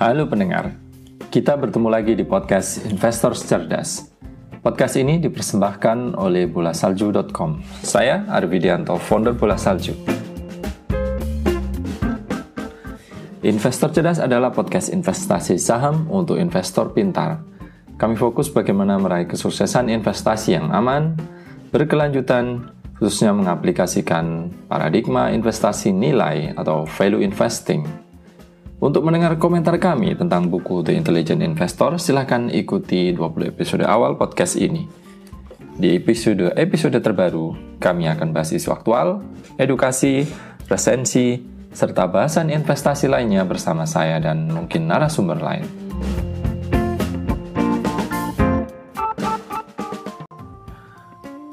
Halo pendengar, kita bertemu lagi di podcast Investor Cerdas. Podcast ini dipersembahkan oleh bolasalju.com. Saya Arvidianto, founder Bola Salju. Investor Cerdas adalah podcast investasi saham untuk investor pintar. Kami fokus bagaimana meraih kesuksesan investasi yang aman, berkelanjutan, khususnya mengaplikasikan paradigma investasi nilai atau value investing. Untuk mendengar komentar kami tentang buku The Intelligent Investor, silahkan ikuti 20 episode awal podcast ini. Di episode-episode terbaru, kami akan bahas isu aktual, edukasi, resensi, serta bahasan investasi lainnya bersama saya dan mungkin narasumber lain.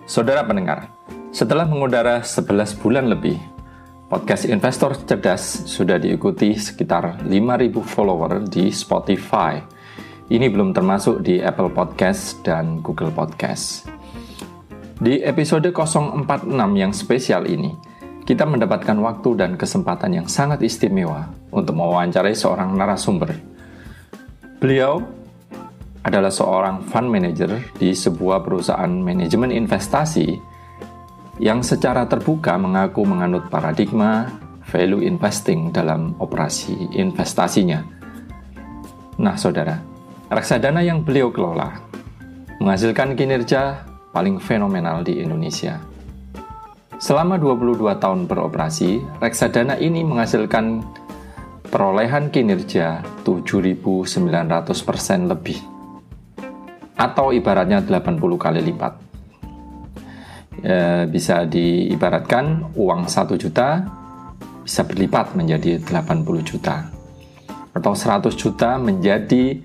Saudara pendengar, setelah mengudara 11 bulan lebih, podcast Investor Cerdas sudah diikuti sekitar 5.000 follower di Spotify. Ini belum termasuk di Apple Podcast dan Google Podcast. Di episode 046 yang spesial ini, kita mendapatkan waktu dan kesempatan yang sangat istimewa untuk mewawancarai seorang narasumber. Beliau adalah seorang fund manager di sebuah perusahaan manajemen investasi yang secara terbuka mengaku menganut paradigma value investing dalam operasi investasinya. Nah, saudara, reksadana yang beliau kelola menghasilkan kinerja paling fenomenal di Indonesia. Selama 22 tahun beroperasi, reksadana ini menghasilkan perolehan kinerja 7.900% lebih atau ibaratnya 80 kali lipat. E, bisa diibaratkan uang 1 juta bisa berlipat menjadi 80 juta atau 100 juta menjadi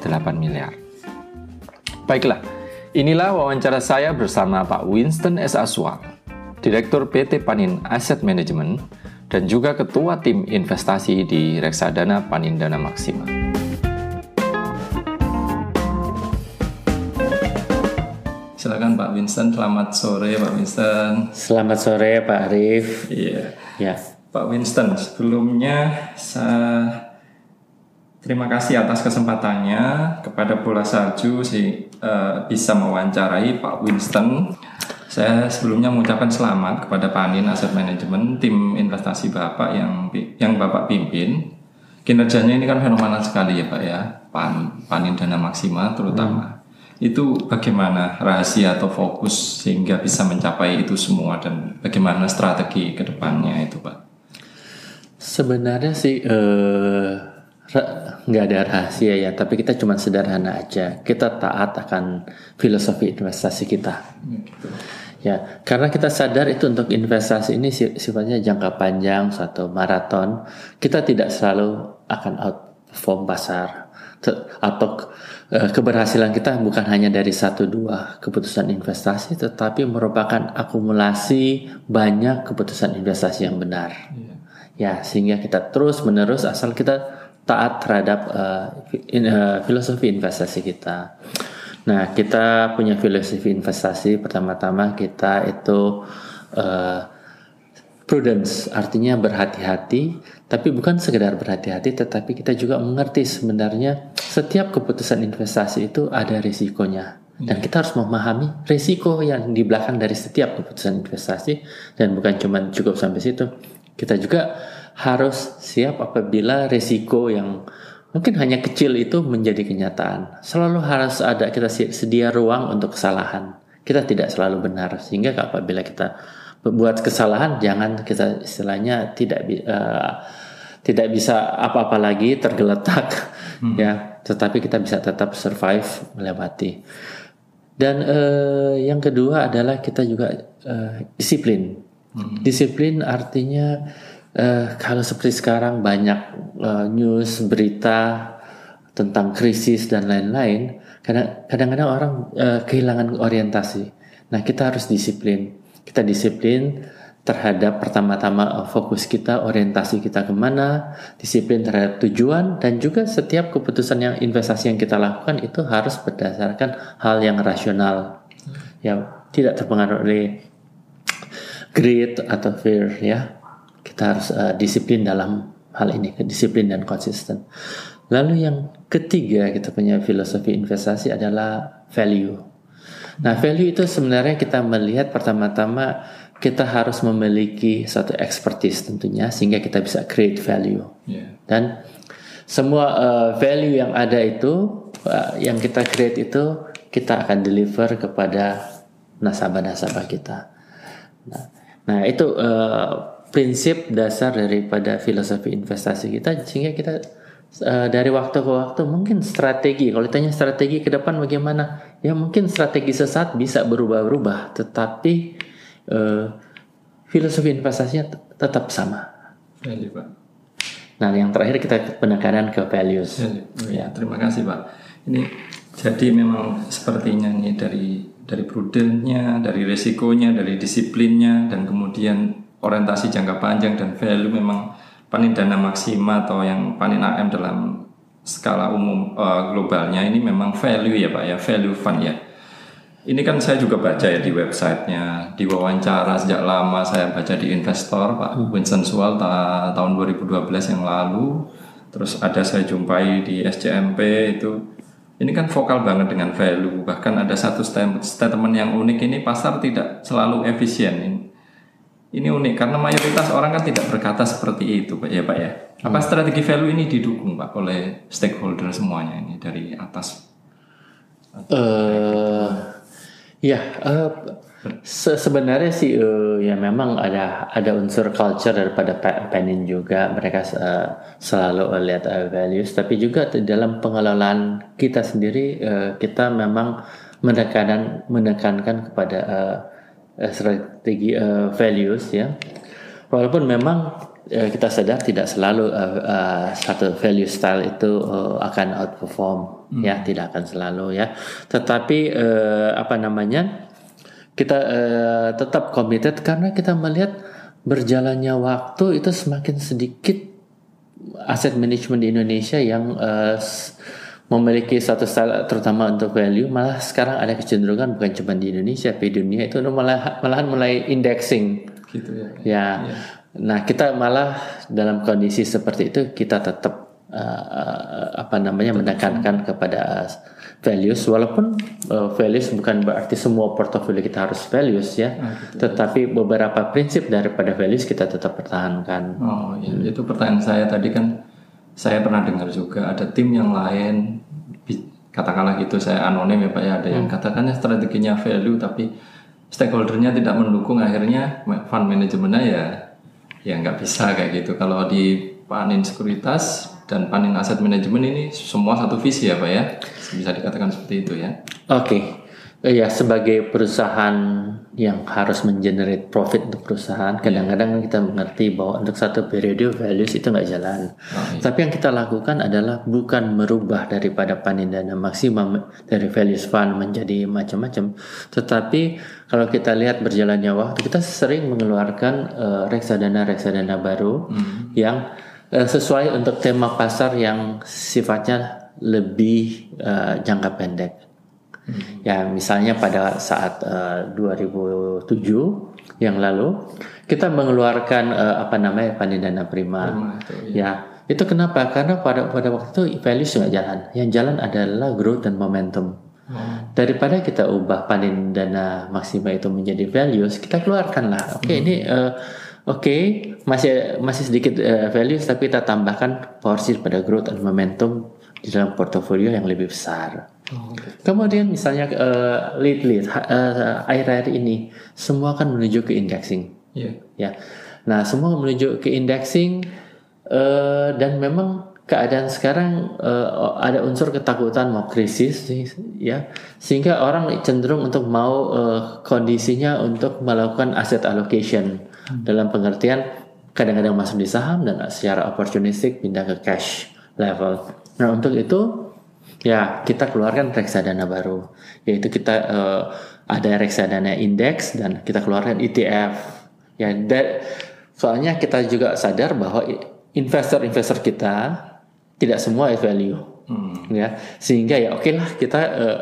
8 miliar. Baiklah, inilah wawancara saya bersama Pak Winston S. Aswal, Direktur PT Panin Asset Management dan juga Ketua Tim Investasi di Reksadana Panindana Maksima. Silakan Pak Winston, selamat sore Pak Winston. Selamat sore Pak Arif. Iya. Ya. Pak Winston, sebelumnya saya terima kasih atas kesempatannya kepada Bola Salju si uh, bisa mewawancarai Pak Winston. Saya sebelumnya mengucapkan selamat kepada Panin Asset Management, tim investasi Bapak yang yang Bapak pimpin. Kinerjanya ini kan fenomenal sekali ya Pak ya, Pan, Panin Dana Maksima terutama. Hmm itu bagaimana rahasia atau fokus sehingga bisa mencapai itu semua dan bagaimana strategi ke depannya itu Pak? Sebenarnya sih eh, nggak ada rahasia ya, tapi kita cuma sederhana aja. Kita taat akan filosofi investasi kita. Ya, gitu. Ya, karena kita sadar itu untuk investasi ini sifatnya jangka panjang, suatu maraton. Kita tidak selalu akan outperform pasar atau keberhasilan kita bukan hanya dari satu dua keputusan investasi tetapi merupakan akumulasi banyak keputusan investasi yang benar yeah. ya sehingga kita terus menerus asal kita taat terhadap uh, in, uh, filosofi investasi kita nah kita punya filosofi investasi pertama-tama kita itu uh, prudence artinya berhati-hati tapi bukan sekedar berhati-hati tetapi kita juga mengerti sebenarnya setiap keputusan investasi itu ada risikonya. Dan kita harus memahami risiko yang di belakang dari setiap keputusan investasi. Dan bukan cuma cukup sampai situ. Kita juga harus siap apabila risiko yang mungkin hanya kecil itu menjadi kenyataan. Selalu harus ada kita sedia ruang untuk kesalahan. Kita tidak selalu benar sehingga apabila kita buat kesalahan jangan kita istilahnya tidak uh, tidak bisa apa-apa lagi tergeletak hmm. ya. Tetapi kita bisa tetap survive melewati. Dan uh, yang kedua adalah kita juga uh, disiplin. Hmm. disiplin artinya uh, kalau seperti sekarang banyak uh, news berita tentang krisis dan lain-lain kadang-kadang orang uh, kehilangan orientasi. Nah kita harus disiplin. Kita disiplin terhadap pertama-tama fokus kita, orientasi kita ke mana, disiplin terhadap tujuan, dan juga setiap keputusan yang investasi yang kita lakukan itu harus berdasarkan hal yang rasional, ya tidak terpengaruh oleh greed atau fear, ya kita harus uh, disiplin dalam hal ini, disiplin dan konsisten. Lalu yang ketiga kita punya filosofi investasi adalah value. Nah, value itu sebenarnya kita melihat pertama-tama kita harus memiliki satu expertise tentunya sehingga kita bisa create value. Yeah. Dan semua uh, value yang ada itu uh, yang kita create itu kita akan deliver kepada nasabah-nasabah kita. Nah, nah itu uh, prinsip dasar daripada filosofi investasi kita sehingga kita uh, dari waktu ke waktu mungkin strategi kalau ditanya strategi ke depan bagaimana ya mungkin strategi sesat bisa berubah-ubah tetapi uh, filosofi investasinya tetap sama. Value, Pak. Nah, yang terakhir kita penekanan ke values. Oh, ya, terima kasih, Pak. Ini jadi memang sepertinya nih dari dari prudentnya, dari resikonya, dari disiplinnya, dan kemudian orientasi jangka panjang dan value memang panen dana maksima atau yang panen AM dalam skala umum uh, globalnya ini memang value ya Pak ya, value fund ya. Ini kan saya juga baca ya di websitenya, di wawancara sejak lama saya baca di investor Pak hmm. Winston Sual ta tahun 2012 yang lalu, terus ada saya jumpai di SCMP itu, ini kan vokal banget dengan value, bahkan ada satu statement yang unik ini pasar tidak selalu efisien ini. Ini unik karena mayoritas orang kan tidak berkata seperti itu Pak ya Pak ya. Apa hmm. strategi value ini didukung Pak oleh stakeholder semuanya ini dari atas? Uh, Ya, uh, se sebenarnya sih uh, ya memang ada ada unsur culture daripada Penin juga mereka uh, selalu lihat uh, values, tapi juga dalam pengelolaan kita sendiri uh, kita memang menekankan menekankan kepada uh, strategi uh, values ya. Walaupun memang uh, kita sadar tidak selalu uh, uh, satu value style itu uh, akan outperform hmm. ya tidak akan selalu ya tetapi uh, apa namanya kita uh, tetap committed karena kita melihat berjalannya waktu itu semakin sedikit aset manajemen di Indonesia yang uh, memiliki satu style terutama untuk value malah sekarang ada kecenderungan bukan cuma di Indonesia tapi di dunia itu malah malahan mulai indexing gitu ya. Ya. ya. Nah, kita malah dalam kondisi seperti itu kita tetap uh, apa namanya menekankan kepada values walaupun uh, values bukan berarti semua portofolio kita harus values ya ah, gitu. tetapi beberapa prinsip daripada values kita tetap pertahankan oh ya itu pertanyaan saya tadi kan saya pernah dengar juga ada tim yang lain katakanlah gitu saya anonim ya pak ya ada yang hmm. katakannya strateginya value tapi stakeholdernya tidak mendukung akhirnya fund manajemennya ya ya nggak bisa kayak gitu kalau di panin sekuritas dan panin aset manajemen ini semua satu visi ya Pak ya bisa dikatakan seperti itu ya oke okay. Eh, ya sebagai perusahaan yang harus mengenerate profit untuk perusahaan iya. kadang-kadang kita mengerti bahwa untuk satu periode values itu nggak jalan oh, iya. tapi yang kita lakukan adalah bukan merubah daripada panin dana maksimum dari values fund menjadi macam-macam tetapi kalau kita lihat berjalannya waktu kita sering mengeluarkan uh, reksadana reksadana baru hmm. yang Eh, sesuai untuk tema pasar yang sifatnya lebih uh, jangka pendek. Hmm. Ya, misalnya pada saat uh, 2007 yang lalu kita mengeluarkan uh, apa namanya panindana prima. prima itu, iya. Ya, itu kenapa? Karena pada pada waktu itu values nggak jalan. Yang jalan adalah growth dan momentum. Hmm. Daripada kita ubah panen dana maksimal itu menjadi values, kita keluarkan lah. Oke, okay, hmm. ini uh, Oke, okay, masih masih sedikit uh, values tapi kita tambahkan porsi pada growth dan momentum di dalam portofolio yang lebih besar. Oh, okay. Kemudian misalnya uh, lead lead uh, akhir-akhir ini semua kan menuju ke indexing. Yeah. Ya. Nah, semua menuju ke indexing uh, dan memang keadaan sekarang uh, ada unsur ketakutan mau krisis ya sehingga orang cenderung untuk mau uh, kondisinya untuk melakukan asset allocation hmm. dalam pengertian kadang-kadang masuk di saham dan secara opportunistic pindah ke cash level. Nah untuk itu ya kita keluarkan reksadana baru yaitu kita uh, ada reksadana indeks dan kita keluarkan ETF ya dan soalnya kita juga sadar bahwa investor-investor kita tidak semua value hmm. ya sehingga ya oke okay lah kita uh,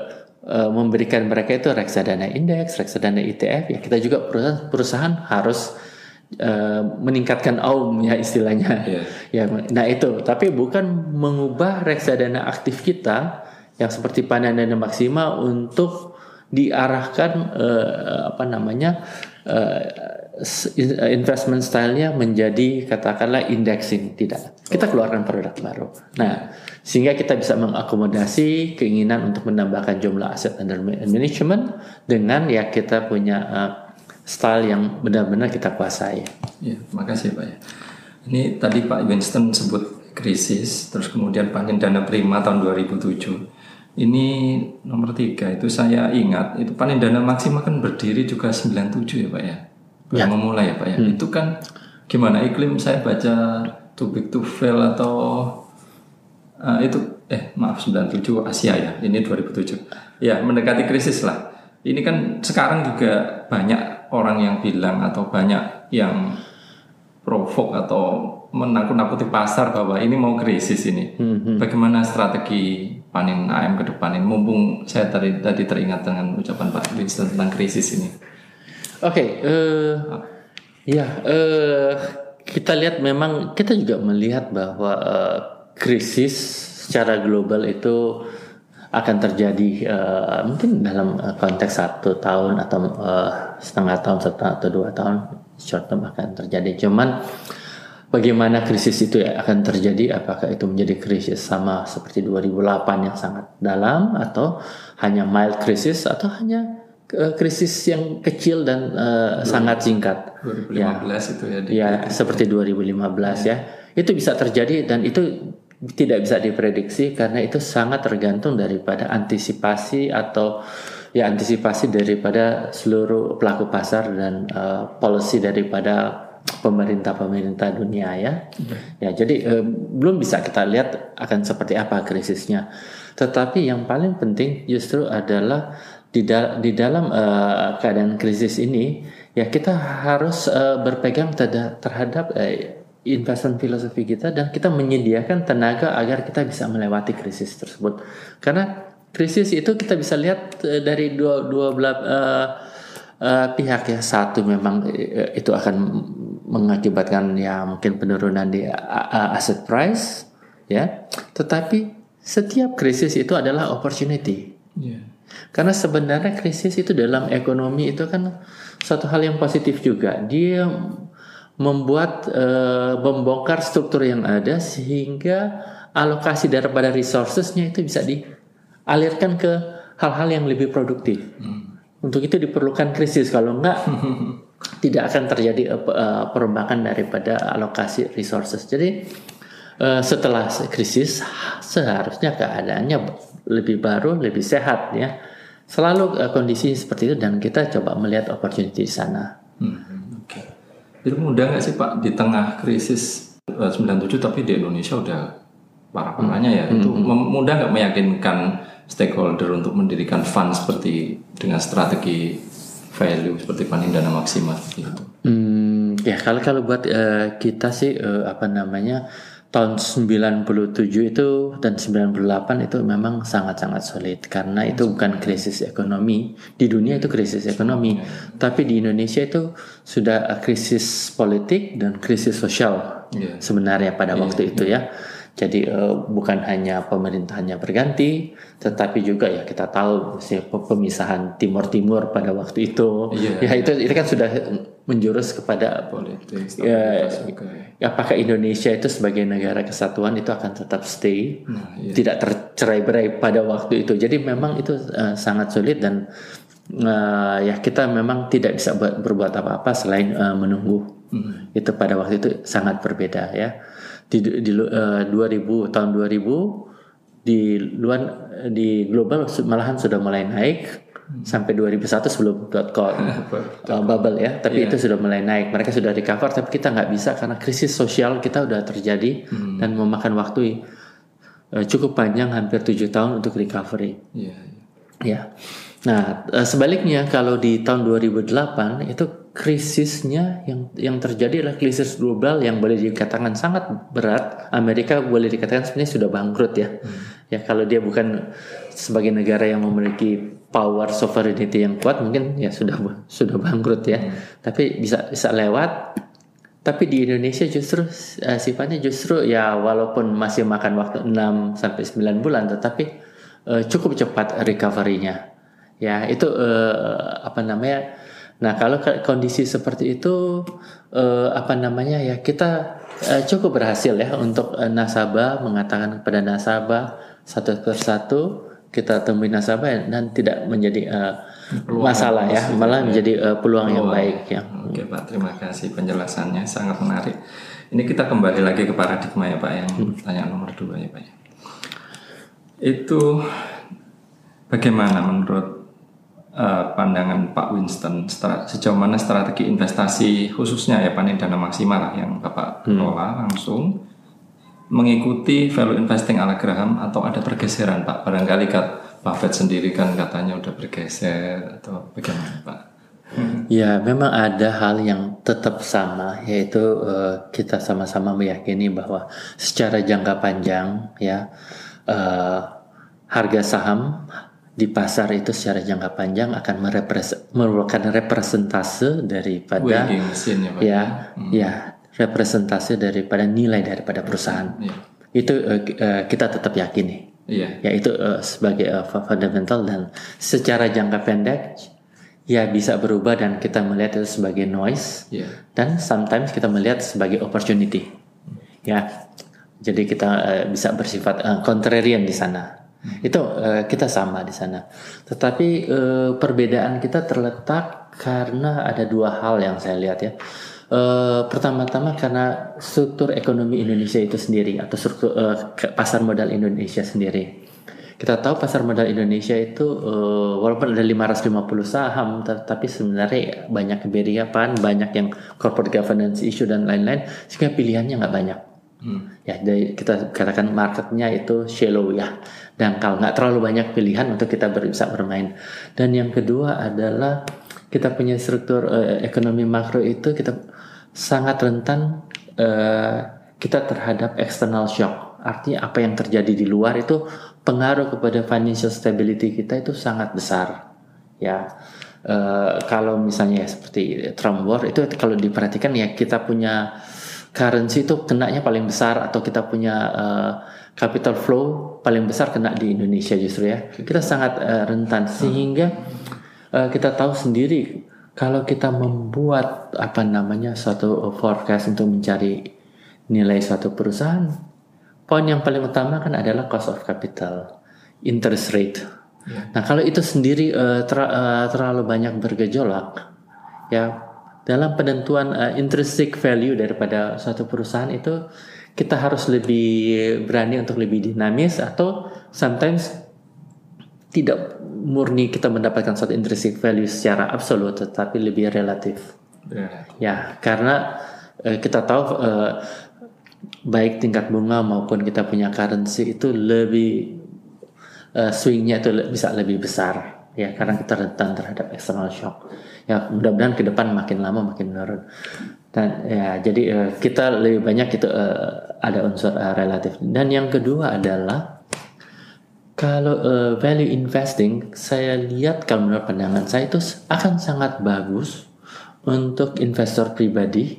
uh, memberikan mereka itu reksadana indeks reksadana ETF ya kita juga perusahaan perusahaan harus uh, meningkatkan aum ya istilahnya. Yeah. Ya, nah itu. Tapi bukan mengubah reksadana aktif kita yang seperti panen dana maksimal untuk diarahkan uh, apa namanya uh, investment stylenya menjadi katakanlah indexing. Tidak. Kita keluarkan produk baru. Nah sehingga kita bisa mengakomodasi keinginan untuk menambahkan jumlah aset under management dengan ya kita punya uh, style yang benar-benar kita kuasai. Ya makasih pak ya. Ini tadi Pak Winston sebut krisis terus kemudian panen dana prima tahun 2007 ini nomor tiga itu saya ingat itu panen dana maksimal kan berdiri juga 97 ya Pak ya. Baru ya. memulai ya Pak ya. Hmm. Itu kan gimana iklim saya baca too big to fail atau uh, itu eh maaf 97 Asia ya. Ini 2007. Ya, mendekati krisis lah. Ini kan sekarang juga banyak orang yang bilang atau banyak yang provok atau menakut-nakuti pasar bahwa ini mau krisis ini. Hmm, hmm. Bagaimana strategi panen AM ke depan ini mumpung saya tadi tadi teringat dengan ucapan Pak Winston tentang krisis ini. Oke, okay, uh, eh, ya uh, kita lihat memang kita juga melihat bahwa uh, krisis secara global itu akan terjadi uh, mungkin dalam konteks satu tahun atau uh, setengah tahun atau dua tahun short term akan terjadi. Cuman bagaimana krisis itu akan terjadi apakah itu menjadi krisis sama seperti 2008 yang sangat dalam atau hanya mild krisis atau hanya krisis yang kecil dan uh, sangat singkat 2015 ya, itu ya ya seperti 2015 ya. ya itu bisa terjadi dan itu tidak bisa diprediksi karena itu sangat tergantung daripada antisipasi atau ya antisipasi daripada seluruh pelaku pasar dan uh, policy daripada pemerintah-pemerintah dunia ya. Hmm. Ya, jadi eh, belum bisa kita lihat akan seperti apa krisisnya. Tetapi yang paling penting justru adalah di, da di dalam uh, keadaan krisis ini ya kita harus uh, berpegang terhadap uh, investment filosofi kita dan kita menyediakan tenaga agar kita bisa melewati krisis tersebut. Karena krisis itu kita bisa lihat uh, dari dua dua belah uh, uh, pihak ya satu memang uh, itu akan mengakibatkan ya mungkin penurunan di aset price ya tetapi setiap krisis itu adalah opportunity yeah. Karena sebenarnya krisis itu dalam ekonomi itu kan satu hal yang positif juga dia membuat uh, membongkar struktur yang ada sehingga alokasi daripada resourcesnya itu bisa dialirkan ke hal-hal yang lebih produktif hmm. untuk itu diperlukan krisis kalau enggak tidak akan terjadi uh, perombakan daripada alokasi resources. Jadi uh, setelah krisis seharusnya keadaannya lebih baru, lebih sehat ya. Selalu uh, kondisi seperti itu dan kita coba melihat opportunity di sana. Hmm, Oke. Okay. Itu mudah nggak sih Pak di tengah krisis uh, 97 tapi di Indonesia udah parah-parahnya ya. Hmm. Itu hmm. mudah nggak meyakinkan stakeholder untuk mendirikan fund seperti dengan strategi value seperti panen dana maksimal gitu. Hmm, ya kalau kalau buat uh, kita sih uh, apa namanya tahun 97 itu dan 98 itu memang sangat-sangat sulit karena itu bukan krisis ekonomi. Di dunia itu krisis ekonomi. Tapi di Indonesia itu sudah krisis politik dan krisis sosial yeah. sebenarnya pada yeah, waktu itu ya jadi uh, bukan hanya pemerintahnya berganti, tetapi juga ya kita tahu pemisahan Timur Timur pada waktu itu, yeah. ya itu itu kan sudah menjurus kepada politik. Ya, ya, apakah Indonesia itu sebagai negara kesatuan itu akan tetap stay, nah, yeah. tidak tercerai-berai pada waktu itu. Jadi memang itu uh, sangat sulit dan uh, ya kita memang tidak bisa berbuat apa-apa selain uh, menunggu. Hmm. Itu pada waktu itu sangat berbeda ya di, di uh, 2000 tahun 2000 di luar di global malahan sudah mulai naik hmm. sampai 2001 sebelum dot com uh, bubble ya tapi yeah. itu sudah mulai naik mereka sudah recover tapi kita nggak bisa karena krisis sosial kita udah terjadi hmm. dan memakan waktu uh, cukup panjang hampir tujuh tahun untuk recovery yeah, yeah. ya nah uh, sebaliknya kalau di tahun 2008 itu krisisnya yang yang terjadi adalah krisis global yang boleh dikatakan sangat berat. Amerika boleh dikatakan sebenarnya sudah bangkrut ya. Hmm. Ya kalau dia bukan sebagai negara yang memiliki power sovereignty yang kuat mungkin ya sudah sudah bangkrut ya. Hmm. Tapi bisa bisa lewat Tapi di Indonesia justru uh, sifatnya justru ya walaupun masih makan waktu 6 sampai 9 bulan tetapi uh, cukup cepat recovery-nya. Ya, itu uh, apa namanya? Nah, kalau kondisi seperti itu uh, apa namanya ya kita uh, cukup berhasil ya untuk uh, nasabah mengatakan kepada nasabah satu persatu kita temui nasabah dan tidak menjadi uh, masalah ya, malah ya. menjadi uh, peluang, peluang yang baik ya. Oke Pak, terima kasih penjelasannya sangat menarik. Ini kita kembali lagi ke paradigma ya Pak yang hmm. tanya nomor dua ya Pak. Ya. Itu bagaimana menurut uh, pandangan Pak Winston sejauh mana strategi investasi khususnya ya panen dana maksimal yang Bapak hmm. kelola langsung mengikuti value investing ala Graham atau ada pergeseran Pak? Barangkali Kak Buffett sendiri kan katanya udah bergeser atau bagaimana Pak? Ya, memang ada hal yang tetap sama, yaitu uh, kita sama-sama meyakini bahwa secara jangka panjang, ya uh, harga saham di pasar itu secara jangka panjang akan merupakan representase daripada ya, ya, hmm. ya representase daripada nilai daripada perusahaan. Ya. Itu uh, uh, kita tetap yakini. Iya. Yaitu uh, sebagai uh, fundamental dan secara jangka pendek ya bisa berubah dan kita melihat itu sebagai noise yeah. dan sometimes kita melihat sebagai opportunity. Ya. Jadi kita uh, bisa bersifat uh, contrarian di sana. Itu uh, kita sama di sana. Tetapi uh, perbedaan kita terletak karena ada dua hal yang saya lihat ya. Uh, pertama-tama karena struktur ekonomi Indonesia itu sendiri atau struktur uh, pasar modal Indonesia sendiri. Kita tahu pasar modal Indonesia itu uh, walaupun ada 550 saham, tapi sebenarnya banyak keberiapan, banyak yang corporate governance issue dan lain-lain, sehingga pilihannya nggak banyak. Hmm. Ya, jadi kita katakan marketnya itu shallow ya, dan kalau nggak terlalu banyak pilihan untuk kita bisa bermain. Dan yang kedua adalah kita punya struktur uh, ekonomi makro itu kita sangat rentan uh, kita terhadap external shock. Artinya apa yang terjadi di luar itu pengaruh kepada financial stability kita itu sangat besar. Ya, uh, kalau misalnya seperti Trump war itu kalau diperhatikan ya kita punya currency itu kenanya paling besar atau kita punya uh, capital flow paling besar kena di Indonesia justru ya. Kita sangat uh, rentan sehingga uh, kita tahu sendiri kalau kita membuat apa namanya suatu forecast untuk mencari nilai suatu perusahaan, poin yang paling utama kan adalah cost of capital, interest rate. Yeah. Nah kalau itu sendiri uh, ter, uh, terlalu banyak bergejolak, ya dalam penentuan uh, intrinsic value daripada suatu perusahaan itu kita harus lebih berani untuk lebih dinamis atau sometimes tidak murni kita mendapatkan suatu intrinsic value secara absolut tetapi lebih relatif. Yeah. Ya, karena uh, kita tahu uh, baik tingkat bunga maupun kita punya currency itu lebih uh, swingnya itu bisa lebih besar ya karena kita rentan terhadap external shock. Ya, mudah-mudahan ke depan makin lama makin menurun. Dan ya jadi uh, kita lebih banyak itu uh, ada unsur uh, relatif. Dan yang kedua adalah kalau uh, value investing, saya lihat kalau menurut pandangan saya itu akan sangat bagus untuk investor pribadi,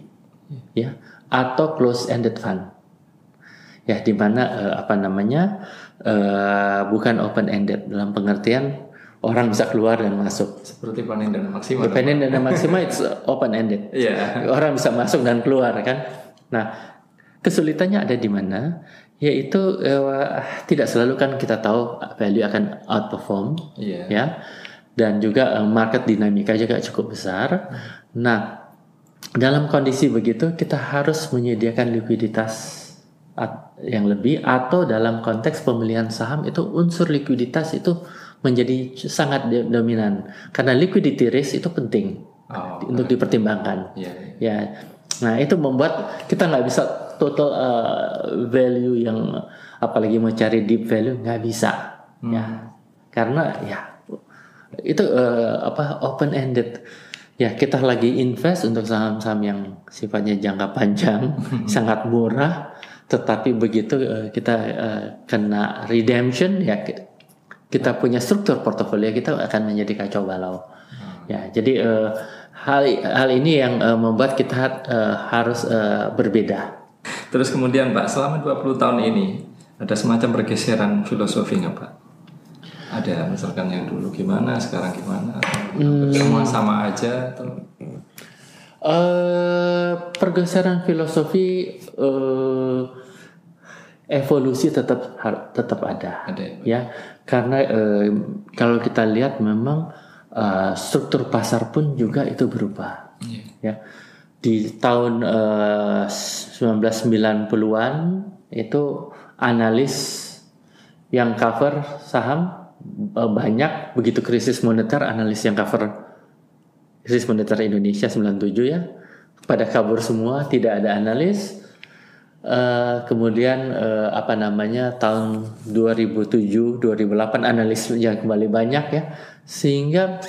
ya, atau close-ended fund, ya, di mana uh, apa namanya uh, bukan open-ended dalam pengertian orang bisa keluar dan masuk. Seperti panen dana maksimal. Panen dana maksimal itu open-ended. Yeah. Orang bisa masuk dan keluar kan. Nah, kesulitannya ada di mana? yaitu uh, tidak selalu kan kita tahu value akan outperform yeah. ya dan juga uh, market dinamika juga cukup besar. Nah, dalam kondisi begitu kita harus menyediakan likuiditas yang lebih atau dalam konteks pemilihan saham itu unsur likuiditas itu menjadi sangat dominan karena liquidity risk itu penting oh, untuk dipertimbangkan. Yeah, yeah. Ya, nah itu membuat kita nggak bisa total uh, value yang apalagi mau cari deep value nggak bisa hmm. ya karena ya itu uh, apa open ended ya kita lagi invest untuk saham-saham yang sifatnya jangka panjang sangat murah tetapi begitu uh, kita uh, kena redemption ya kita punya struktur portofolio kita akan menjadi kacau balau hmm. ya jadi uh, hal hal ini yang uh, membuat kita uh, harus uh, berbeda. Terus kemudian Pak, selama 20 tahun ini ada semacam pergeseran filosofi nggak Pak? Ada misalkan yang dulu gimana, sekarang gimana? Hmm. Semua sama aja atau? Uh, pergeseran filosofi uh, evolusi tetap tetap ada, ada ya, ya. Karena uh, kalau kita lihat memang uh, struktur pasar pun juga itu berubah. Yeah. Ya. Di tahun uh, 1990-an itu analis yang cover saham uh, banyak begitu krisis moneter analis yang cover krisis moneter Indonesia 97 ya pada kabur semua tidak ada analis Uh, kemudian uh, apa namanya tahun 2007 2008 analis yang kembali banyak ya. Sehingga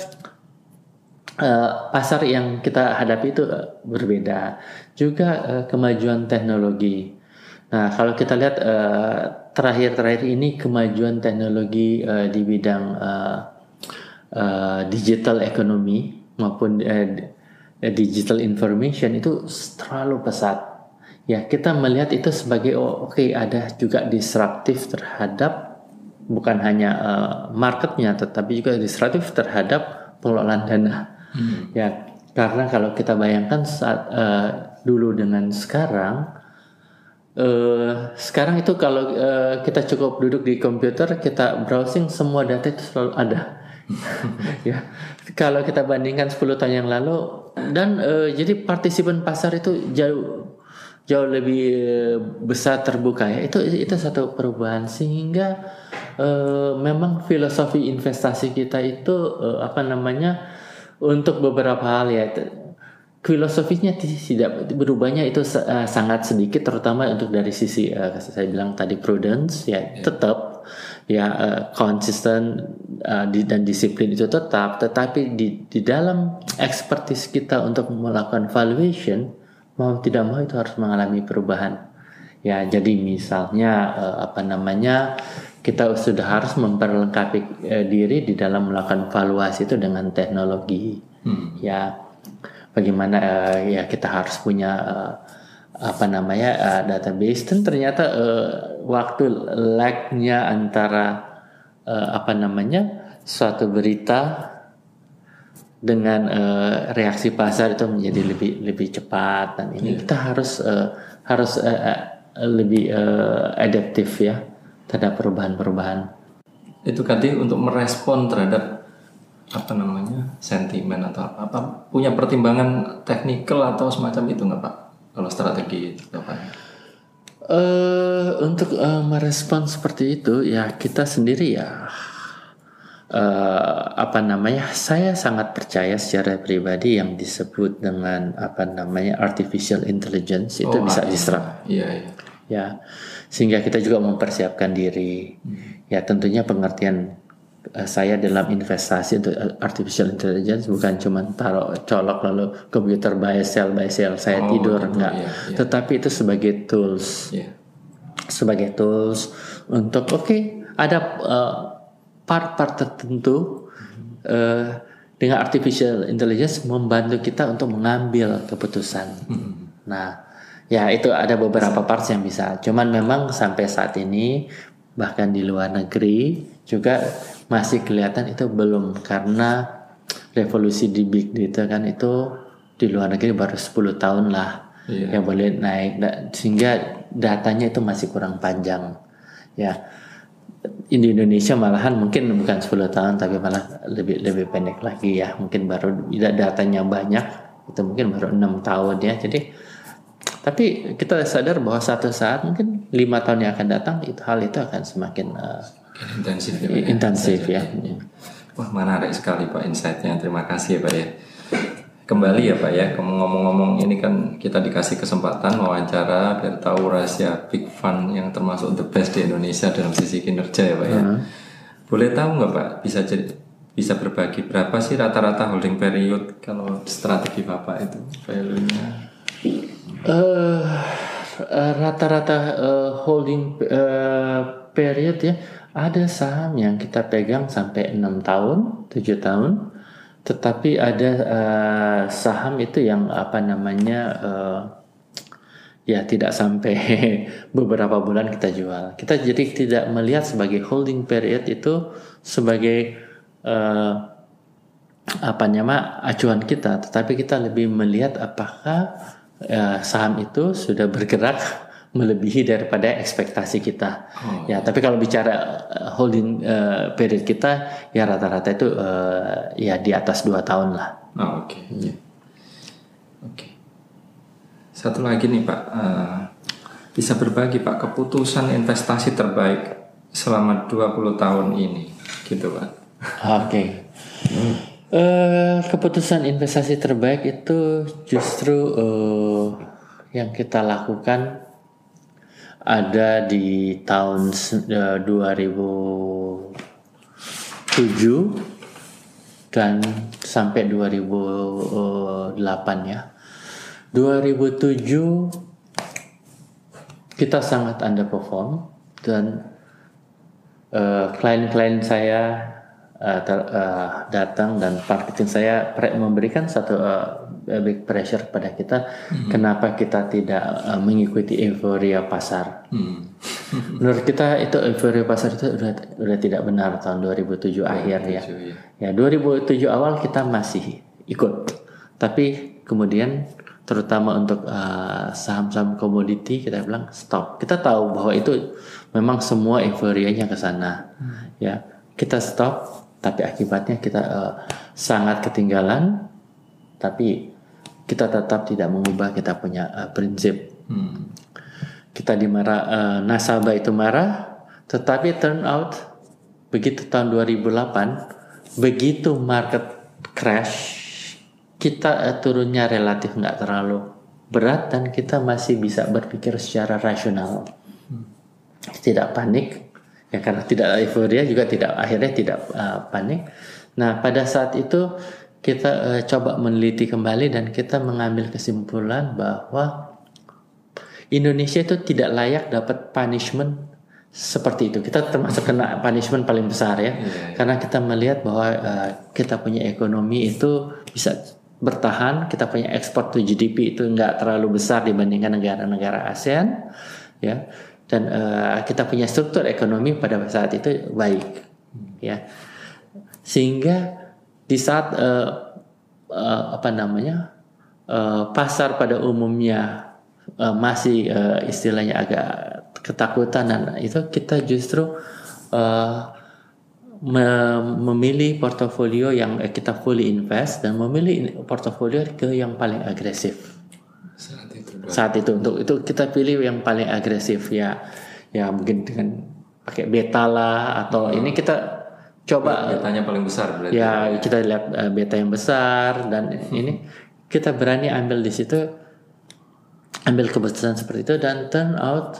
uh, pasar yang kita hadapi itu uh, berbeda. Juga uh, kemajuan teknologi. Nah kalau kita lihat terakhir-terakhir ini kemajuan teknologi uh, di bidang uh, uh, digital economy maupun uh, digital information itu terlalu pesat ya kita melihat itu sebagai oh, oke okay, ada juga disruptif terhadap bukan hanya uh, marketnya tetapi juga disruptif terhadap pengelolaan dana hmm. ya karena kalau kita bayangkan saat uh, dulu dengan sekarang uh, sekarang itu kalau uh, kita cukup duduk di komputer kita browsing semua data itu selalu ada ya kalau kita bandingkan 10 tahun yang lalu dan uh, jadi partisipan pasar itu jauh jauh lebih besar terbuka ya. Itu itu satu perubahan. Sehingga uh, memang filosofi investasi kita itu uh, apa namanya untuk beberapa hal ya. Filosofinya tidak berubahnya itu uh, sangat sedikit terutama untuk dari sisi saya bilang tadi prudence ya yeah. tetap ya konsisten di, dan disiplin itu tetap. Tetapi di di dalam ekspertis kita untuk melakukan valuation mau tidak mau itu harus mengalami perubahan. Ya jadi misalnya uh, apa namanya kita sudah harus memperlengkapi uh, diri di dalam melakukan valuasi itu dengan teknologi. Hmm. ya bagaimana uh, ya kita harus punya apa namanya database. Dan ternyata waktu lagnya antara apa namanya suatu berita dengan uh, reaksi pasar itu menjadi lebih lebih cepat dan ini yeah. kita harus uh, harus uh, lebih uh, adaptif ya terhadap perubahan-perubahan. Itu tadi untuk merespon terhadap apa namanya sentimen atau apa, apa punya pertimbangan teknikal atau semacam itu nggak pak kalau strategi itu apa? Uh, untuk uh, merespon seperti itu ya kita sendiri ya uh, apa namanya saya sangat percaya secara pribadi yang disebut dengan apa namanya artificial intelligence itu oh, bisa ah, disrupt. Iya, iya. Ya sehingga kita juga mempersiapkan diri. Hmm. Ya tentunya pengertian uh, saya dalam investasi untuk eh, artificial intelligence bukan cuma taruh colok lalu komputer buy sell buy sell saya oh, tidur betul, enggak. Yeah, yeah. Tetapi itu sebagai tools. Yeah. Sebagai tools untuk oke okay, ada part-part tertentu hmm. uh, dengan artificial intelligence membantu kita untuk mengambil keputusan. Hmm. Nah, Ya itu ada beberapa parts yang bisa. Cuman memang sampai saat ini bahkan di luar negeri juga masih kelihatan itu belum karena revolusi di big data kan itu di luar negeri baru 10 tahun lah yeah. yang boleh naik sehingga datanya itu masih kurang panjang ya di Indonesia malahan mungkin bukan 10 tahun tapi malah lebih lebih pendek lagi ya mungkin baru datanya banyak itu mungkin baru enam tahun ya jadi tapi kita sadar bahwa satu saat mungkin lima tahun yang akan datang itu hal itu akan semakin uh, intensif ya, intensif ya. ya. Wah menarik sekali Pak insightnya. Terima kasih ya Pak ya. Kembali ya Pak ya, ngomong-ngomong ini kan kita dikasih kesempatan wawancara biar tahu rahasia Big Fund yang termasuk the best di Indonesia dalam sisi kinerja ya Pak ya. Uh -huh. Boleh tahu nggak Pak bisa jadi bisa berbagi berapa sih rata-rata holding period kalau strategi Bapak itu value-nya? Uh, rata-rata uh, holding uh, period ya ada saham yang kita pegang sampai enam tahun, tujuh tahun, tetapi ada uh, saham itu yang apa namanya uh, ya tidak sampai beberapa bulan kita jual. Kita jadi tidak melihat sebagai holding period itu sebagai uh, apa nama acuan kita, tetapi kita lebih melihat apakah uh, saham itu sudah bergerak melebihi daripada ekspektasi kita. Oh, ya, tapi kalau bicara uh, holding uh, period kita ya rata-rata itu uh, ya di atas dua tahun lah. Oh, oke. Okay. Hmm. Oke. Okay. Satu lagi nih Pak, uh, bisa berbagi Pak keputusan investasi terbaik selama 20 tahun ini, gitu Pak. Oke. Okay. Uh, keputusan investasi terbaik itu justru uh, yang kita lakukan ada di tahun uh, 2007 dan sampai 2008 ya. 2007 kita sangat underperform dan uh, klien-klien saya uh, ter, uh, datang dan marketing saya memberikan satu uh, big pressure pada kita hmm. kenapa kita tidak uh, mengikuti euforia pasar. Hmm. Menurut kita itu euforia pasar itu udah udah tidak benar tahun 2007 akhir ya. Ya 2007 awal kita masih ikut. Tapi kemudian terutama untuk uh, saham-saham komoditi kita bilang stop. Kita tahu bahwa itu memang semua euforianya ke sana. Hmm. Ya, kita stop tapi akibatnya kita uh, sangat ketinggalan tapi kita tetap tidak mengubah kita punya uh, prinsip. Hmm. Kita dimarah uh, nasabah itu marah, tetapi turn out begitu tahun 2008 begitu market crash kita uh, turunnya relatif nggak terlalu berat dan kita masih bisa berpikir secara rasional. Hmm. Tidak panik ya karena tidak euforia juga tidak akhirnya tidak uh, panik. Nah, pada saat itu kita uh, coba meneliti kembali dan kita mengambil kesimpulan bahwa Indonesia itu tidak layak dapat punishment seperti itu. Kita termasuk kena punishment paling besar ya, yeah. Iya. karena kita melihat bahwa uh, kita punya ekonomi itu bisa bertahan, kita punya ekspor to GDP itu nggak terlalu besar dibandingkan negara-negara ASEAN, ya, dan uh, kita punya struktur ekonomi pada saat itu baik, ya, sehingga di saat uh, uh, apa namanya uh, pasar pada umumnya uh, masih uh, istilahnya agak ketakutan dan itu kita justru uh, memilih portofolio yang kita fully invest dan memilih portofolio ke yang paling agresif. Saat itu, saat itu untuk itu kita pilih yang paling agresif ya. Ya mungkin dengan pakai beta lah atau hmm. ini kita coba. Betanya paling besar berarti. Ya kita lihat uh, beta yang besar dan ini. Kita berani ambil di situ ambil keputusan seperti itu dan turn out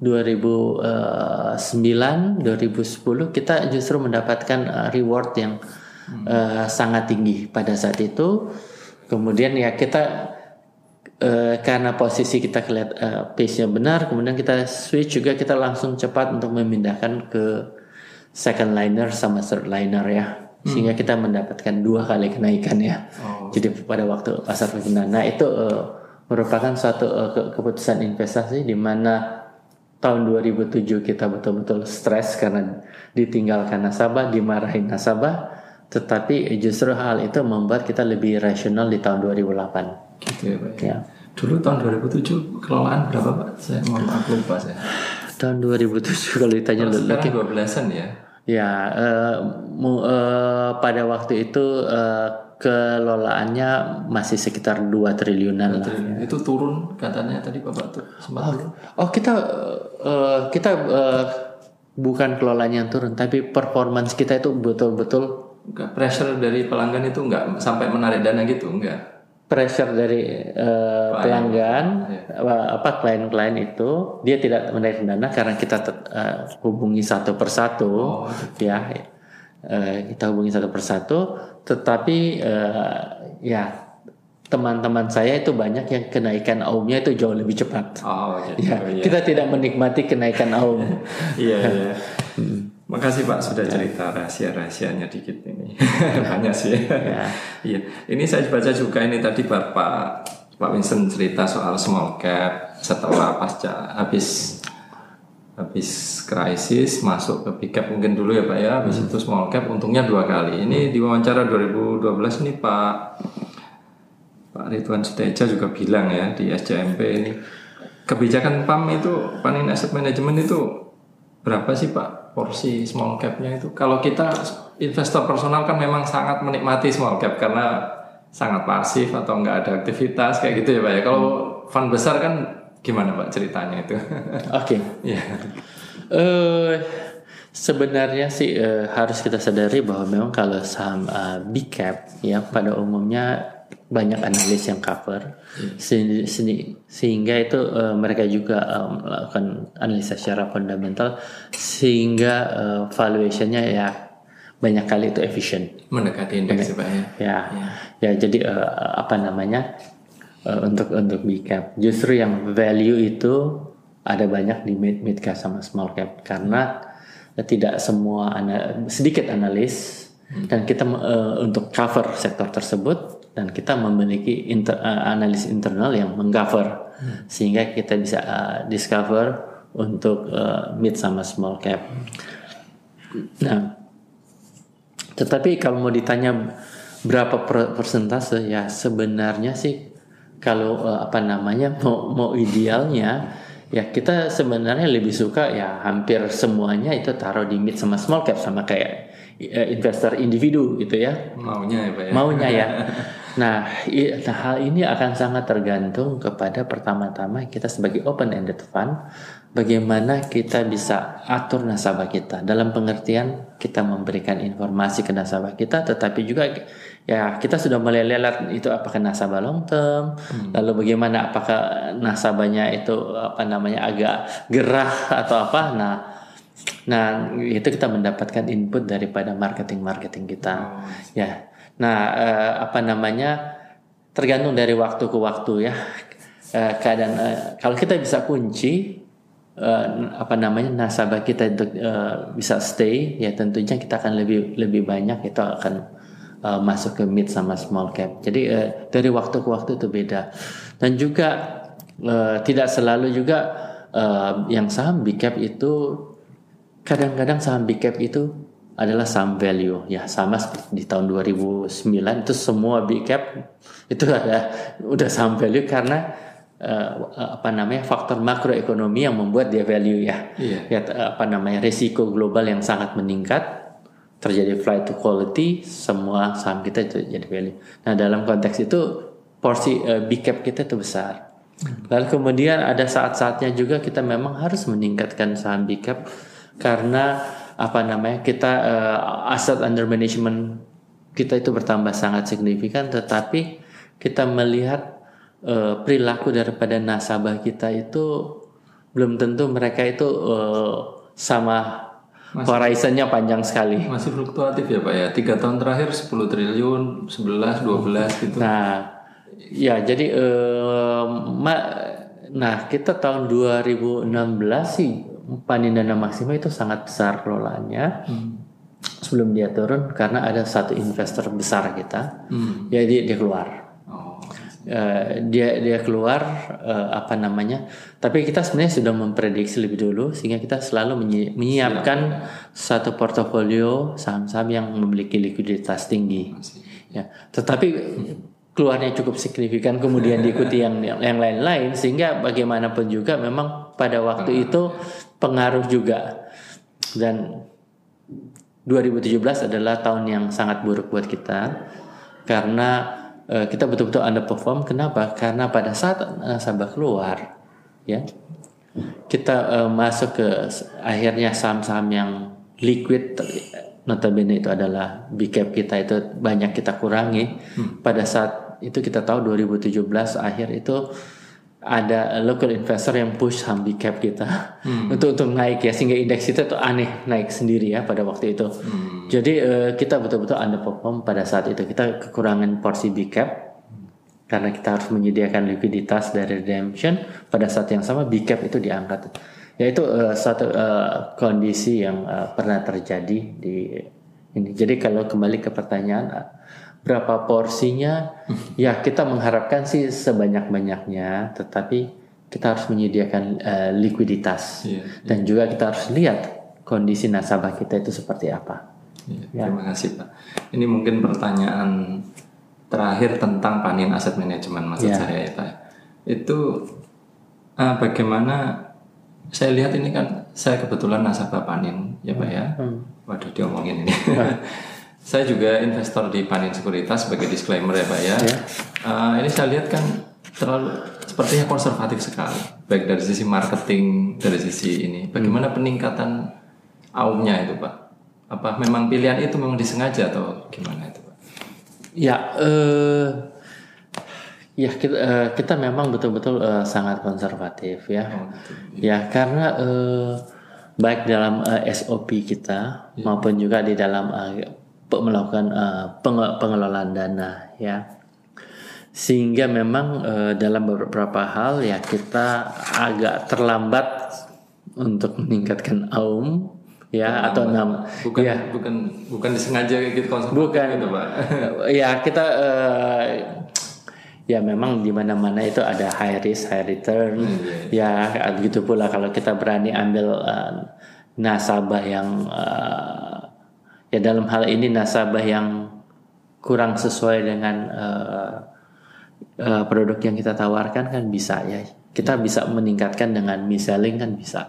2009 2010 kita justru mendapatkan uh, reward yang hmm. uh, sangat tinggi pada saat itu. Kemudian ya kita uh, karena posisi kita kelihatan uh, pace-nya benar kemudian kita switch juga kita langsung cepat untuk memindahkan ke second liner sama third liner ya sehingga hmm. kita mendapatkan dua kali kenaikan ya. Oh. Jadi pada waktu pasar. Nah itu uh, merupakan suatu uh, ke keputusan investasi di mana tahun 2007 kita betul-betul stres karena ditinggalkan nasabah, dimarahin nasabah, tetapi justru hal itu membuat kita lebih rasional di tahun 2008. Gitu ya Pak. Ya. Dulu tahun 2007 kelolaan berapa Pak? Saya mau lupa saya tahun 2007 kalau ditanya oh, sekarang 12-an ya ya uh, mu, uh, pada waktu itu uh, kelolaannya masih sekitar 2 triliunan lah. Ya. Itu turun katanya tadi Bapak tuh sempat oh, turun. Oh, kita uh, kita uh, bukan kelolanya yang turun, tapi performance kita itu betul-betul pressure dari pelanggan itu enggak sampai menarik dana gitu, enggak pressure dari uh, pelanggan ya. apa klien-klien itu dia tidak menarik dana karena kita uh, hubungi satu persatu oh, ya uh, kita hubungi satu persatu tetapi uh, ya teman-teman saya itu banyak yang kenaikan aumnya itu jauh lebih cepat oh, ya, ya kita tidak menikmati kenaikan aum iya, iya. Hmm. Makasih Pak sudah cerita rahasia-rahasianya dikit ini. Banyak sih. Ya. Iya. Ini saya baca juga ini tadi Bapak Pak Winston cerita soal small cap setelah pasca habis habis krisis masuk ke big cap mungkin dulu ya Pak ya. Habis itu small cap untungnya dua kali. Ini di wawancara 2012 ini Pak Pak Ridwan Suteja juga bilang ya di SCMP ini kebijakan PAM itu Panin Asset Management itu berapa sih Pak porsi small capnya itu? Kalau kita investor personal kan memang sangat menikmati small cap karena sangat pasif atau nggak ada aktivitas kayak gitu ya Pak ya. Kalau fund besar kan gimana Pak ceritanya itu? Oke. Iya. Eh, sebenarnya sih eh, harus kita sadari bahwa memang kalau saham eh, big cap ya pada umumnya banyak analis yang cover. Se- se- sehingga itu eh, mereka juga eh, melakukan analisa secara fundamental sehingga eh, valuationnya ya banyak kali itu efisien. Mendekati indeks ya Pak ya. Ya, ya. Jadi eh, apa namanya eh, untuk untuk big cap. Justru yang value itu ada banyak di mid mid cap sama small cap. Karena eh, tidak semua ana- sedikit analis dan kita eh, untuk cover sektor tersebut dan kita memiliki inter, eh, analis internal yang mengcover sehingga kita bisa eh, discover untuk eh, mid sama small cap. Nah, tetapi kalau mau ditanya berapa per- persentase ya sebenarnya sih kalau eh, apa namanya mau mau idealnya ya kita sebenarnya lebih suka ya hampir semuanya itu taruh di mid sama small cap sama kayak investor individu gitu ya Maunya ya Pak ya. maunya ya. Nah, i- nah, hal ini akan sangat tergantung kepada pertama-tama kita sebagai open ended fund bagaimana kita bisa atur nasabah kita dalam pengertian kita memberikan informasi ke nasabah kita tetapi juga ya kita sudah mulai lihat itu apakah nasabah long term lalu bagaimana apakah nasabahnya itu apa namanya agak gerah atau apa nah Nah, itu kita mendapatkan input daripada marketing-marketing kita. Ya. Nah, eh, apa namanya? Tergantung dari waktu ke waktu ya. Eh, keadaan eh, kalau kita bisa kunci eh, apa namanya nasabah kita untuk eh, bisa stay, ya tentunya kita akan lebih lebih banyak itu akan eh, masuk ke mid sama small cap. Jadi eh, dari waktu ke waktu itu beda. Dan juga eh, tidak selalu juga eh, yang saham big cap itu kadang-kadang saham big cap itu adalah saham value. Ya sama di tahun 2009 itu semua big cap itu ada udah saham value karena eh, apa namanya faktor makroekonomi yang membuat dia value ya. Iya. ya apa namanya risiko global yang sangat meningkat terjadi flight to quality semua saham kita itu jadi value. Nah dalam konteks itu porsi eh, big cap kita itu besar. Lalu kemudian ada saat-saatnya juga kita memang harus meningkatkan saham big cap karena apa namanya kita eh, aset under management kita itu bertambah sangat signifikan tetapi kita melihat eh, perilaku daripada nasabah kita itu belum tentu mereka itu eh, sama horizonnya panjang sekali. Masih fluktuatif ya Pak ya. Tiga tahun terakhir 10 triliun, 11, 12 gitu. Nah, ya jadi eh, ma- nah kita tahun 2016 sih panen dana maksimal itu sangat besar kelolaannya. Sebelum dia turun karena ada satu investor besar kita, Hmm. ya dia, keluar. Oh. Eh, dia dia keluar eh, apa namanya tapi kita sebenarnya sudah memprediksi lebih dulu sehingga kita selalu menyi- menyiapkan satu portofolio saham-saham yang memiliki likuiditas tinggi ya tetapi keluarnya cukup signifikan kemudian diikuti yang yang lain-lain sehingga bagaimanapun juga memang pada waktu itu pengaruh juga dan 2017 adalah tahun yang sangat buruk buat kita karena eh, kita betul-betul underperform. Kenapa? Karena pada saat nasabah keluar, ya kita eh, masuk ke akhirnya saham-saham yang liquid, notabene itu adalah big cap kita itu banyak kita kurangi. Pada saat itu kita tahu 2017 akhir itu ada local investor yang push saham big cap kita untuk untuk naik ya sehingga indeks itu tuh aneh naik sendiri ya pada waktu itu. Jadi eh, kita betul-betul underperform pada saat itu kita kekurangan porsi big cap karena kita harus menyediakan likuiditas dari redemption pada saat yang sama big cap itu diangkat. Ya itu uh, satu uh, kondisi yang uh, pernah terjadi di ini. Jadi kalau kembali ke pertanyaan uh, berapa porsinya, ya kita mengharapkan sih sebanyak-banyaknya, tetapi kita harus menyediakan uh, likuiditas Iya, dan juga kita harus lihat kondisi nasabah kita itu seperti apa. Iya, Ya. Terima kasih Pak. Ini mungkin pertanyaan terakhir tentang panin aset manajemen maksud Ya. saya ya Pak. Itu ah, bagaimana saya lihat ini kan saya kebetulan nasabah panin ya Pak ya. Hmm. Waduh diomongin ini. saya juga investor di panin sekuritas sebagai disclaimer ya Pak ya. Ya. Ah, ini saya lihat kan terlalu sepertinya konservatif sekali baik dari sisi marketing dari sisi ini. Bagaimana peningkatan aumnya itu Pak? Apa memang pilihan itu memang disengaja atau gimana itu Pak? Ya, eh, ya kita, eh, kita memang betul-betul eh, sangat konservatif ya. Oh, gitu. Ya karena eh, baik dalam eh, SOP kita maupun juga di dalam pe- melakukan penge- pengelolaan dana ya. Sehingga memang eh, dalam beberapa hal ya kita agak terlambat untuk meningkatkan aum ya atau enam Bukan ya bukan bukan disengaja gitu Bukan. gitu Pak. ya kita eh, ya memang di mana-mana itu ada high risk high return ya gitu pula kalau kita berani ambil eh, nasabah yang eh, ya dalam hal ini nasabah yang kurang sesuai dengan eh, eh, produk yang kita tawarkan kan bisa ya. Kita bisa meningkatkan dengan mis-selling kan bisa.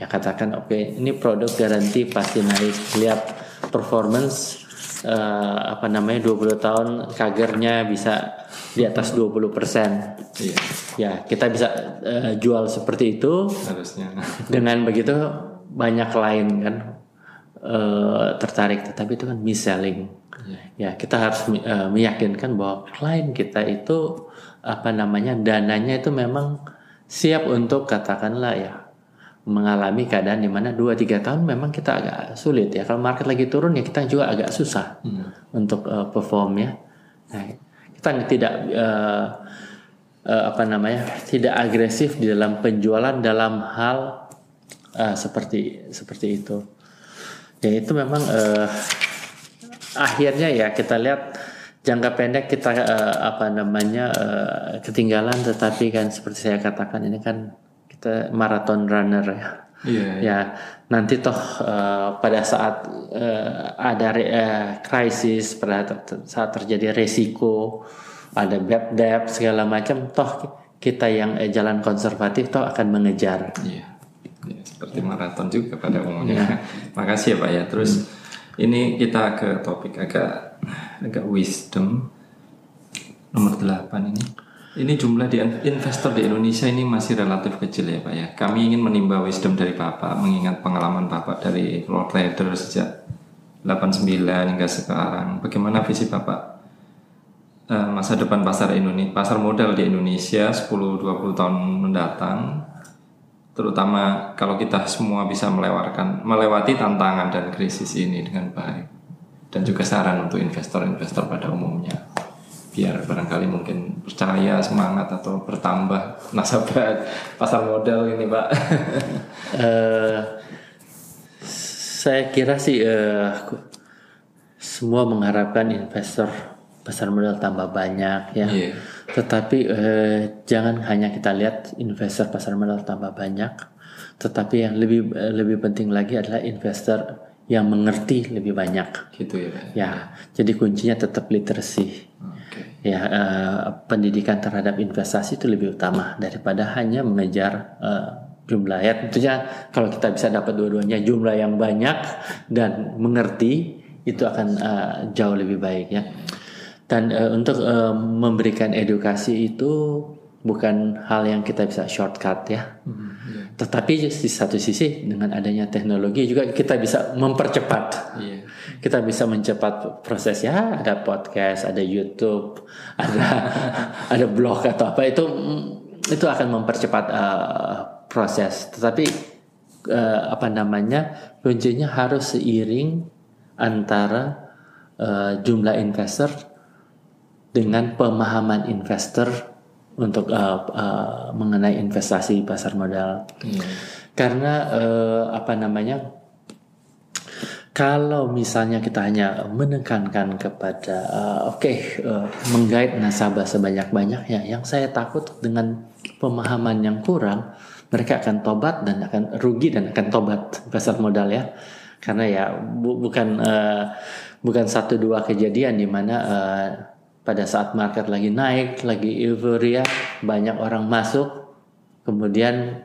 Ya katakan oke ini produk garansi pasti naik. Lihat performance eh, apa namanya 20 tahun kagernya bisa di atas 20 persen. Iya, ya kita bisa eh, jual seperti itu harusnya. dengan begitu banyak lain kan eh, tertarik tetapi itu kan mis-selling. Ya kita harus eh, meyakinkan bahwa klien kita itu apa namanya dananya itu memang siap untuk katakanlah ya mengalami keadaan di mana 2-3 tahun memang kita agak sulit ya. Kalau market lagi turun ya kita juga agak susah untuk eh, perform ya. Nah, kita tidak eh, eh, apa namanya tidak agresif di dalam penjualan dalam hal eh, seperti seperti itu ya itu memang eh, akhirnya ya kita lihat jangka pendek kita eh, apa namanya eh, ketinggalan. Tetapi kan seperti saya katakan ini kan kita marathon runner ya. Iya, ya nanti toh eh, pada saat eh, ada re- eh, krisis pada ter- saat terjadi resiko ada bad debt segala macam toh kita yang eh, jalan konservatif toh akan mengejar. Iya. Ya, seperti maraton juga pada umumnya. Makasih ya Pak ya. Terus ini kita ke topik agak agak wisdom nomor 8 ini. Ini jumlah di investor di Indonesia ini masih relatif kecil ya Pak ya. Kami ingin menimba wisdom dari Bapak mengingat pengalaman Bapak dari floor trader sejak 89 hingga sekarang. Bagaimana visi Bapak eh, masa depan pasar Indonesia, pasar modal di Indonesia 10-20 tahun mendatang terutama kalau kita semua bisa melewatkan melewati tantangan dan krisis ini dengan baik dan juga saran untuk investor-investor pada umumnya biar barangkali mungkin percaya semangat atau bertambah nasabah pasar modal ini pak Eh, saya kira sih eh, semua mengharapkan investor pasar modal tambah banyak ya. Iya. Tetapi eh, jangan hanya kita lihat investor pasar modal tambah banyak, tetapi yang lebih eh, lebih penting lagi adalah investor yang mengerti lebih banyak. gitu ya Ya, jadi kuncinya tetap literasi. oke Ya, eh, pendidikan terhadap investasi itu lebih utama daripada hanya mengejar eh, jumlah. Ya, tentunya kalau kita bisa dapat dua-duanya jumlah yang banyak dan mengerti itu akan eh, jauh lebih baik ya. Dan eh, untuk eh, memberikan edukasi itu bukan hal yang kita bisa shortcut ya. Tetapi di satu sisi dengan adanya teknologi juga kita bisa mempercepat. Iya kita bisa mencepat proses ya ada podcast ada YouTube ada ada blog atau apa itu mm, itu akan mempercepat uh, proses. Tetapi uh, apa namanya kuncinya harus seiring antara uh, jumlah investor dengan pemahaman investor untuk uh, uh, mengenai investasi pasar modal iya Karena uh, apa namanya? Kalau misalnya kita hanya menekankan kepada uh, oke okay, uh, menggait nasabah sebanyak-banyaknya, yang saya takut dengan pemahaman yang kurang, mereka akan tobat dan akan rugi dan akan tobat pasar modal ya, karena ya bu bukan uh, bukan satu dua kejadian di mana uh, pada saat market lagi naik, lagi euforia, banyak orang masuk, kemudian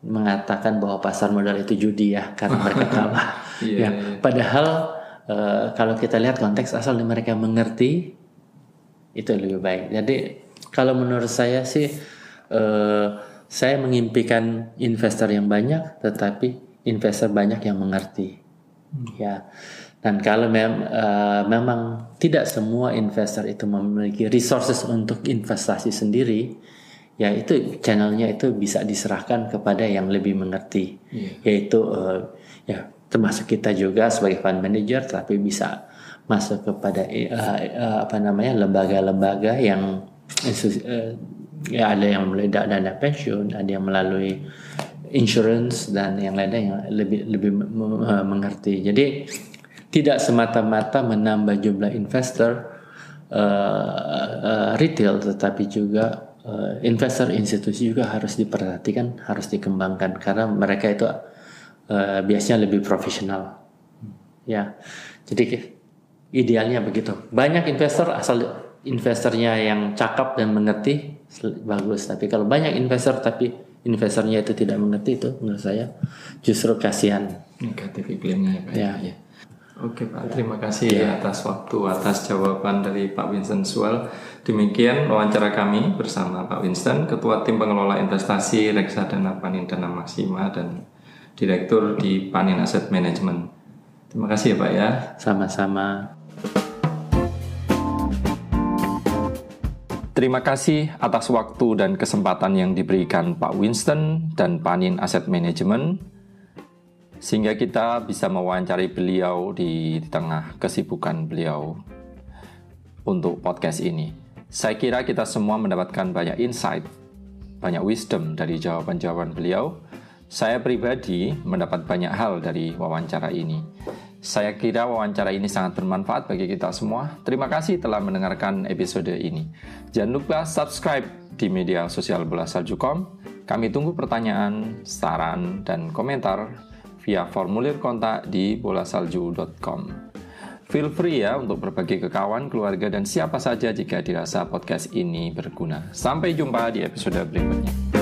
mengatakan bahwa pasar modal itu judi ya karena mereka kalah. yeah, ya, yeah. Padahal uh, kalau kita lihat konteks asal mereka mengerti itu lebih baik. Jadi kalau menurut saya sih uh, saya mengimpikan investor yang banyak, tetapi investor banyak yang mengerti. Ya. Dan kalau mem uh, memang tidak semua investor itu memiliki resources untuk investasi sendiri, ya itu channelnya itu bisa diserahkan kepada yang lebih mengerti yeah. yaitu uh, ya termasuk kita juga sebagai fund manager tapi bisa masuk kepada uh, uh, apa namanya lembaga-lembaga yang uh, ya ada yang melalui dana pensiun ada yang melalui insurance dan yang lainnya yang lebih lebih mengerti jadi tidak semata-mata menambah jumlah investor uh, uh, retail tetapi juga uh, investor institusi juga harus diperhatikan, harus dikembangkan karena mereka itu uh, biasanya lebih profesional. Ya, jadi idealnya begitu. Banyak investor asal investornya yang cakap dan mengerti bagus. Tapi kalau banyak investor tapi investornya itu tidak mengerti itu menurut saya justru kasihan. Negatif iklimnya ya. ya. ya. Oke Pak, terima kasih ya. atas waktu, atas jawaban dari Pak Winston Suel. Demikian wawancara kami bersama Pak Winston, Ketua Tim Pengelola Investasi Reksadana Panin Dana Maksima dan Direktur di Panin Asset Management. Terima kasih ya Pak ya. Sama-sama. Terima kasih atas waktu dan kesempatan yang diberikan Pak Winston dan Panin Asset Management sehingga kita bisa mewawancari beliau di, tengah kesibukan beliau untuk podcast ini. Saya kira kita semua mendapatkan banyak insight, banyak wisdom dari jawaban-jawaban beliau. Saya pribadi mendapat banyak hal dari wawancara ini. Saya kira wawancara ini sangat bermanfaat bagi kita semua. Terima kasih telah mendengarkan episode ini. Jangan lupa subscribe di media sosial Bola Salju.com. Kami tunggu pertanyaan, saran, dan komentar via formulir kontak di bolasalju.com. Feel free ya untuk berbagi ke kawan, keluarga, dan siapa saja jika dirasa podcast ini berguna. Sampai jumpa di episode berikutnya.